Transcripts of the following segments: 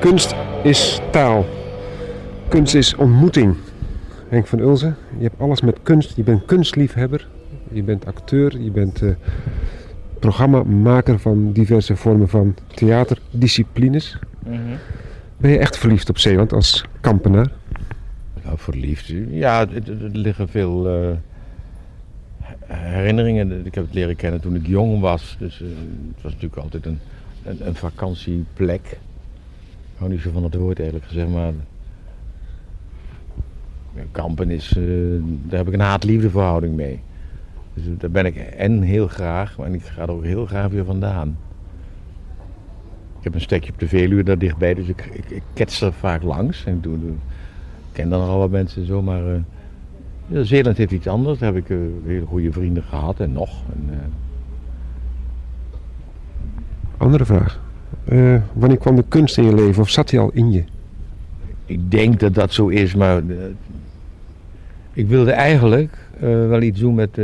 Kunst is taal. Kunst is ontmoeting. Henk van Ulzen, je hebt alles met kunst. Je bent kunstliefhebber. Je bent acteur. Je bent uh, programmamaker van diverse vormen van theaterdisciplines. Mm Ben je echt verliefd op Zeeland als kampenaar? Nou, verliefd? Ja, er liggen veel uh, herinneringen. Ik heb het leren kennen toen ik jong was. Dus uh, het was natuurlijk altijd een, een, een vakantieplek. Ik hou niet zo van het woord eigenlijk gezegd, maar kampen is, uh, daar heb ik een haat-liefde verhouding mee. Dus daar ben ik en heel graag, maar ik ga er ook heel graag weer vandaan. Ik heb een stekje op de Veluwe daar dichtbij, dus ik, ik, ik kets er vaak langs. En doe, doe, ik ken dan al wat mensen zo, maar uh, Zeeland heeft iets anders. Daar heb ik uh, hele goede vrienden gehad en nog. Andere vraag. Wanneer kwam de kunst in je leven of zat die al in je? Ik denk dat dat zo is, maar ik wilde eigenlijk uh, wel iets doen met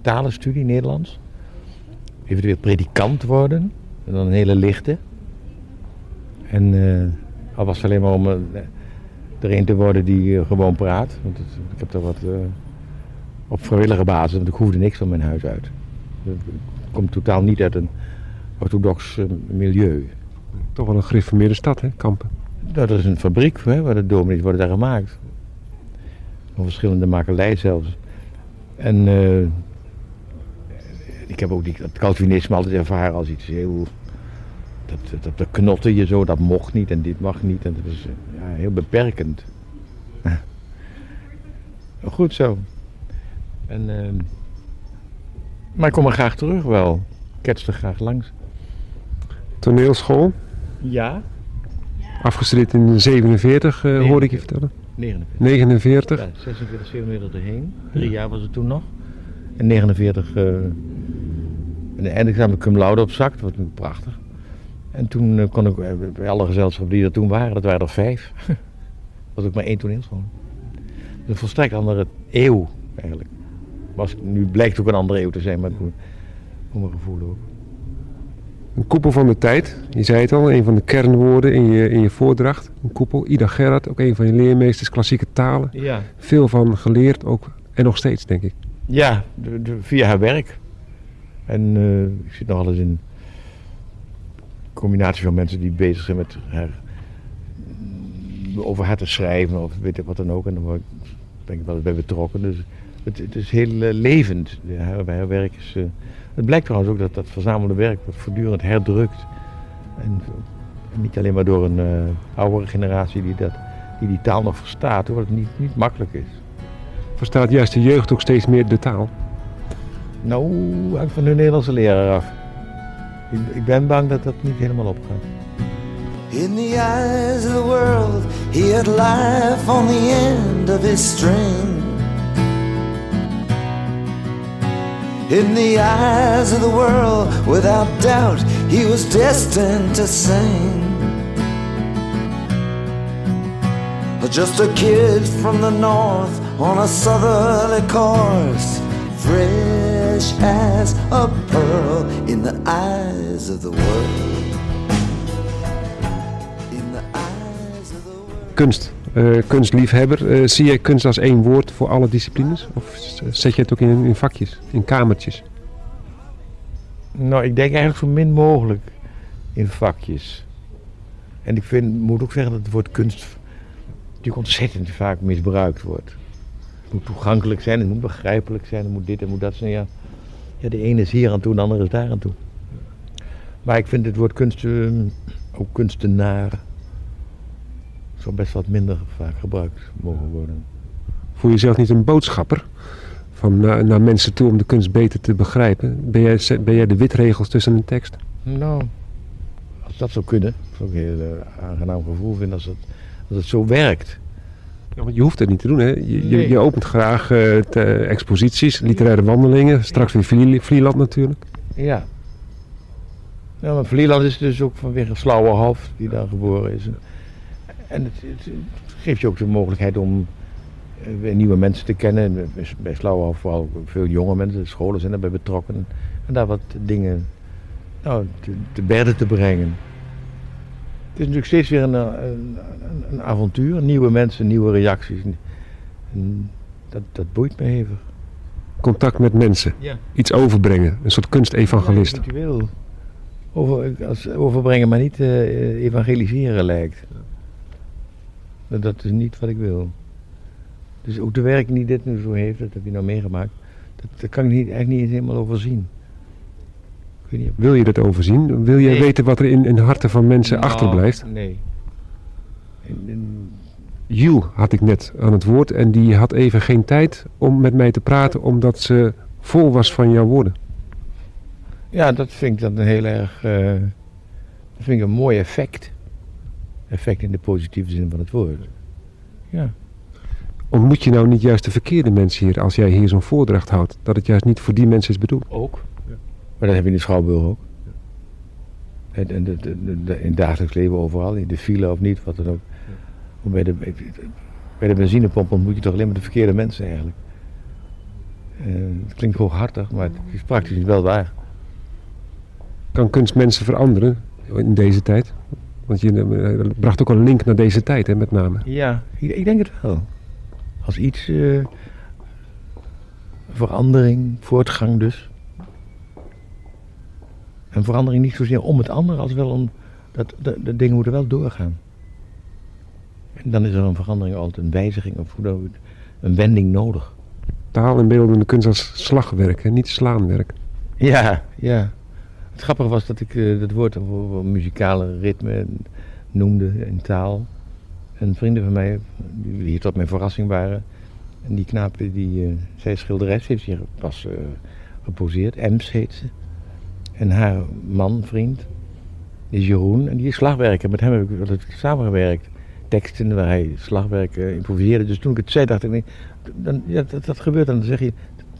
talenstudie Nederlands. Eventueel predikant worden. En dan een hele lichte. En al was het alleen maar om er een te worden die gewoon praat. Want ik heb daar wat op vrijwillige basis, want ik hoefde niks van mijn huis uit. Ik kom totaal niet uit een orthodox milieu. Toch wel een gereformeerde stad, hè, Kampen? Dat is een fabriek hè, waar de dominees worden gemaakt. Van verschillende makelij zelfs. En uh, ik heb ook die, het Calvinisme altijd ervaren als iets heel... Dat, dat, dat knotte je zo, dat mocht niet en dit mag niet. En dat is ja, heel beperkend. Goed zo. En, maar ik kom er graag terug wel. Ik er graag langs. Toneelschool? Ja. Afgestudeerd in 47, uh, nee, hoorde ik je vertellen. 49. 49? Ja, 46 kilometer erheen. Drie jaar was het toen nog. En 49 uh, een eindexamen cum laude op zak. Dat was prachtig. En toen uh, kon ik bij alle gezelschappen die er toen waren, dat waren er vijf. was ook maar één toneelschool. Dus een volstrekt andere eeuw eigenlijk. Was, nu blijkt ook een andere eeuw te zijn, maar voor mijn gevoel ook. Een koepel van de tijd, je zei het al, een van de kernwoorden in je, in je voordracht. Een koepel, Ida Gerard, ook een van je leermeesters, klassieke talen. Ja. Veel van geleerd ook, en nog steeds denk ik. Ja, de, de, via haar werk. En uh, ik zit nog eens in combinatie van mensen die bezig zijn met haar, over haar te schrijven of weet ik wat dan ook. En dan ben ik wel eens bij betrokken. Dus het, het is heel uh, levend. Haar, haar werk is... Uh, het blijkt trouwens ook dat dat verzamelde werk wordt voortdurend herdrukt. En, niet alleen maar door een uh, oudere generatie die, dat, die die taal nog verstaat, hoor, het niet, niet makkelijk is. Verstaat juist de jeugd ook steeds meer de taal? Nou, hangt van hun Nederlandse leraar af. Ik, ik ben bang dat dat niet helemaal opgaat. In the eyes of the world, he had life on the end of his string. In the eyes of the world, without doubt, he was destined to sing. Just a kid from the north on a southerly course, fresh as a pearl in the eyes of the world. In the eyes of the world. Kunst. Uh, kunstliefhebber. Uh, zie jij kunst als één woord voor alle disciplines? Of zet je het ook in, in vakjes, in kamertjes? Nou, ik denk eigenlijk zo min mogelijk in vakjes. En ik vind, moet ook zeggen dat het woord kunst natuurlijk ontzettend vaak misbruikt wordt. Het moet toegankelijk zijn, het moet begrijpelijk zijn, het moet dit en moet dat zijn. Ja, ja de ene is hier aan toe, de andere is daar aan toe. Maar ik vind het woord kunst, uh, ook kunstenaar, best wat minder vaak gebruikt mogen worden. Voel je jezelf niet een boodschapper? Van naar, naar mensen toe om de kunst beter te begrijpen. Ben jij, ben jij de witregels tussen een tekst? Nou, als dat zou kunnen. zou ik een heel uh, aangenaam gevoel vinden als het, als het zo werkt. Ja, want je hoeft het niet te doen. Hè? Je, nee. je, je opent graag uh, te, exposities, literaire wandelingen. Straks weer Vlieland natuurlijk. Ja. Ja, maar Vlieland is dus ook vanwege Slauwerhof, die daar geboren is. En het, het, geeft je ook de mogelijkheid om uh, nieuwe mensen te kennen. Bij Slauwhof vooral veel jonge mensen, de scholen zijn erbij betrokken. En daar wat dingen nou, te, te berden te brengen. is natuurlijk steeds weer een, een, een, avontuur. Nieuwe mensen, nieuwe reacties. En dat, dat boeit me hevig. Contact met mensen. Ja. Iets overbrengen. Een soort kunstevangelist. Ja, wat je wil. Over, als overbrengen, maar niet eh, evangeliseren lijkt. Dat, dat is niet wat ik wil. Dus ook de werking die dit nu zo heeft, dat heb je nou meegemaakt, dat, dat kan ik niet, eigenlijk niet eens helemaal overzien. Ik weet niet, Wil je dat overzien? Wil je Nee. weten wat er in, in de harten van mensen Nou, achterblijft? Nee. Jules had ik net aan het woord en die had even geen tijd om met mij te praten omdat ze vol was van jouw woorden. ja, dat vind ik dan een heel erg. eh, dat vind ik een mooi effect. Effect in de positieve zin van het woord. Ja. Ontmoet je nou niet juist de verkeerde mensen hier als jij hier zo'n voordracht houdt? Dat het juist niet voor die mensen is bedoeld? Ook. Maar dat heb je in de Schouwburg ook. En, en de, de- de- de- in het dagelijks leven overal, in de file of niet, wat dan ook. Of Bij de, bij de benzinepomp ontmoet je toch alleen maar de verkeerde mensen eigenlijk. Eh, het klinkt hooghartig, maar het is praktisch wel waar. Kan kunst mensen veranderen in deze tijd? Want je eh, bracht ook een link naar deze tijd, hè, met name. Ja, ik, denk het wel. Als iets, eh, verandering, voortgang dus. En verandering niet zozeer om het andere, als wel om, dat, de, dingen moeten wel doorgaan. En dan is er een verandering altijd, een wijziging of hoe dan ook, een wending nodig. Taal en beeldende kunst als slagwerk, hè, niet slaanwerk. Ja, ja. Het grappige was dat ik eh, dat woord voor, muzikale ritme noemde in taal. En vrienden van mij, die hier tot mijn verrassing waren. En die knaap, die, eh, zij schilderes, heeft hier pas eh, geposeerd. Ems heet ze. En haar man, vriend, is Jeroen. En die is slagwerker. Met hem heb ik altijd samengewerkt. Teksten waar hij slagwerk eh, improviseerde. Dus toen ik het zei, dacht ik, dan, ja, dat, gebeurt. Dan zeg je,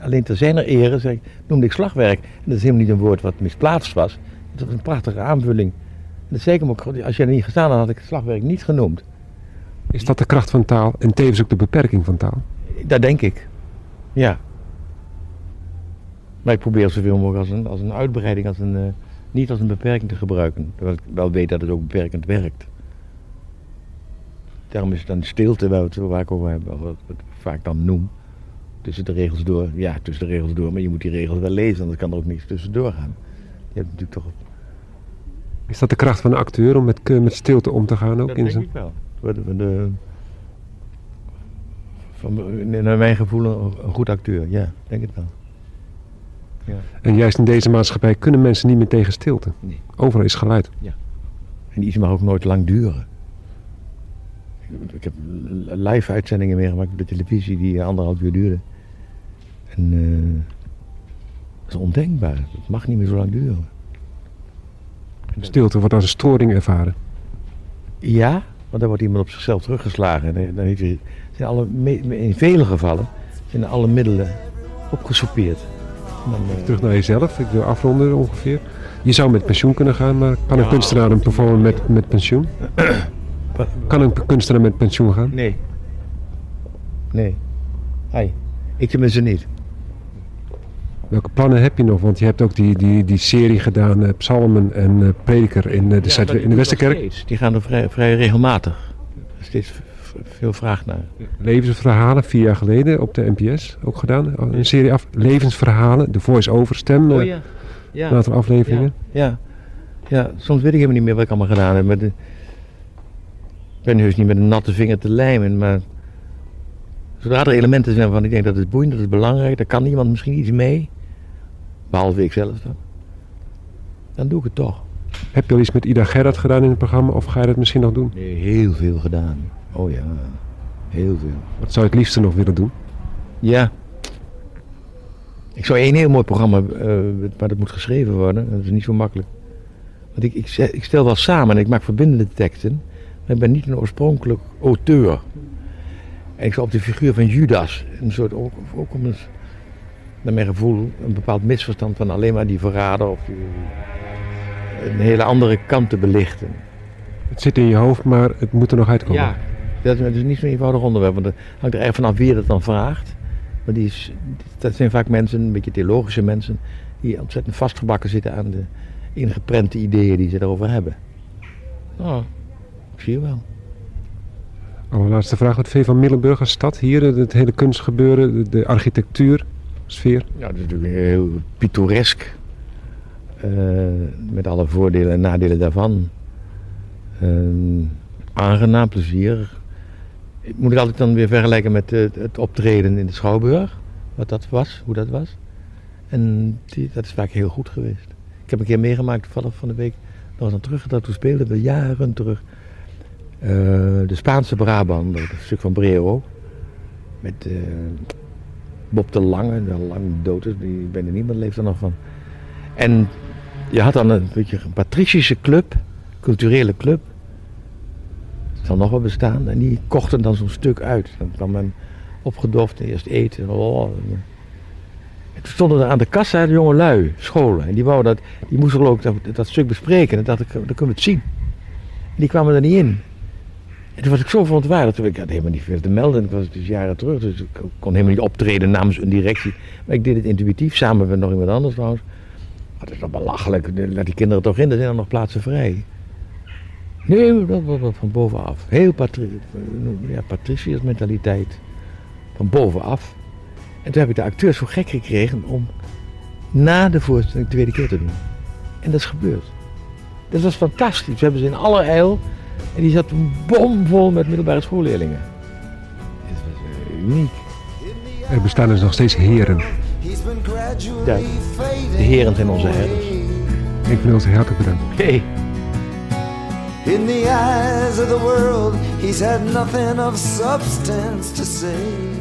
alleen te zijn er ere, zeg noemde ik slagwerk. En dat is helemaal niet een woord wat misplaatst was. Dat was een prachtige aanvulling. En dat zei ik hem ook, als jij er niet gestaan had, had ik het slagwerk niet genoemd. Is dat de kracht van taal en tevens ook de beperking van taal? Dat denk ik. Ja. Maar ik probeer zoveel mogelijk als een, als een uitbreiding, als een, eh, niet als een beperking te gebruiken. Terwijl ik wel weet dat het ook beperkend werkt. Daarom is het dan stilte waar, het- waar ik over heb, wat, wat ik vaak dan noem. Tussen de regels door. Ja, tussen de regels door, maar je moet die regels wel lezen, anders kan er ook niks tussendoor gaan. Je hebt natuurlijk toch... Is dat de kracht van een acteur om met, met stilte om te gaan ook? dat in denk zijn... ik wel. De, van de, van, naar mijn gevoel een, goed acteur, ja, denk het wel. Ja. En juist in deze maatschappij kunnen mensen niet meer tegen stilte. Nee. Overal is geluid. En iets mag ook nooit lang duren. Ik heb live uitzendingen meegemaakt op de televisie die anderhalf uur duurden. En eh, dat is ondenkbaar. Het mag niet meer zo lang duren. Stilte wordt als een storing ervaren. Ja, want dan wordt iemand op zichzelf teruggeslagen. En dan heeft hij, zijn alle, in vele gevallen zijn alle middelen opgesoupeerd. Dan, eh, Terug naar jezelf. Ik wil afronden ongeveer. Je zou met pensioen kunnen gaan, maar kan een kunstenaar een performer met, met pensioen? Kan een kunstenaar met pensioen gaan? Nee. Nee. Hai. Ik tenminste niet. Welke plannen heb je nog? Want je hebt ook die, die, die serie gedaan, eh, Psalmen en eh, Prediker in, eh, de, Zuid- in de Westerkerk. Die gaan er vrij, vrij regelmatig. Er is steeds veel vraag naar. Levensverhalen, vier jaar geleden op de NPS ook gedaan. Een serie af. Levensverhalen, de voice-over stem. eh, ja. Ja. Een aantal afleveringen. Ja. ja, soms weet ik helemaal niet meer wat ik allemaal gedaan heb. De... Ik ben heus niet met een natte vinger te lijmen, maar zodra er elementen zijn waarvan ik denk dat het boeiend, dat het belangrijk, daar kan iemand misschien iets mee, behalve ik zelf dan, dan doe ik het toch. Heb je al iets met Ida Gerard gedaan in het programma of ga je dat misschien nog doen? Nee, heel veel gedaan. Oh ja, heel veel. Wat zou je het liefste nog willen doen? Ja. Ik zou één heel mooi programma, eh, maar dat moet geschreven worden. Dat is niet zo makkelijk. Want ik, ik, ik stel wel samen en ik maak verbindende teksten. Maar ik ben niet een oorspronkelijk auteur. En ik zou op de figuur van Judas, een soort, ook, ook om een, naar mijn gevoel, een bepaald misverstand van alleen maar die verrader of die, een hele andere kant te belichten. Het zit in je hoofd, maar het moet er nog uitkomen. Ja, dat is, dat is niet zo'n eenvoudig onderwerp, want het hangt er erg vanaf wie je dat dan vraagt. Maar die is, dat zijn vaak mensen, een beetje theologische mensen, die ontzettend vastgebakken zitten aan de ingeprente ideeën die ze erover hebben. Oh, zie je wel. Allerlaatste vraag. Wat vind je van Middelburg als stad? Hier, het hele kunstgebeuren, de, de architectuur, sfeer. Ja, dat is natuurlijk heel pittoresk. Eh, met alle voordelen en nadelen daarvan. Ehm, aangenaam, plezier. Ik moet ik altijd dan weer vergelijken met eh, het optreden in de Schouwburg. Wat dat was, hoe dat was. En die, dat is vaak heel goed geweest. Ik heb een keer meegemaakt, toevallig van de week, nog eens terug, dat toen speelden we jaren terug. de Spaanse Brabant, een stuk van Brero. Met Bob de Lange, al lang dood is, die ben er niemand leeft er nog van. En je had dan een beetje een patricische club, culturele club. Het zal nog wel bestaan. En die kochten dan zo'n stuk uit. Dan kwam men opgedoft, eerst eten. Oh. En toen stonden er aan de kassa de jonge lui, scholen. En die, wouden dat, die moesten ook dat, dat stuk bespreken. En dacht ik, dan kunnen we het zien. En die kwamen er niet in. En toen was ik zo verontwaardigd. Ik had helemaal niet veel te melden. Ik was dus jaren terug. Dus ik kon helemaal niet optreden namens een directie. Maar ik deed het intuïtief, samen met nog iemand anders trouwens. Maar dat is toch belachelijk. Laat die kinderen toch in, er zijn er nog plaatsen vrij. Nee, dat was van bovenaf. Heel patri ja, patriciërs mentaliteit. Van bovenaf. En toen heb ik de acteurs zo gek gekregen om na de voorstelling de tweede keer te doen. En dat is gebeurd. Dat was fantastisch. We hebben ze in allerijl. En die zat bomvol met middelbare schoolleerlingen. Het was eh, uniek. Er bestaan dus nog steeds heren. Ja, de heren zijn onze herders. Ik wil ons hartelijk bedanken. Hey. In the eyes of the world, he's had nothing of substance to say.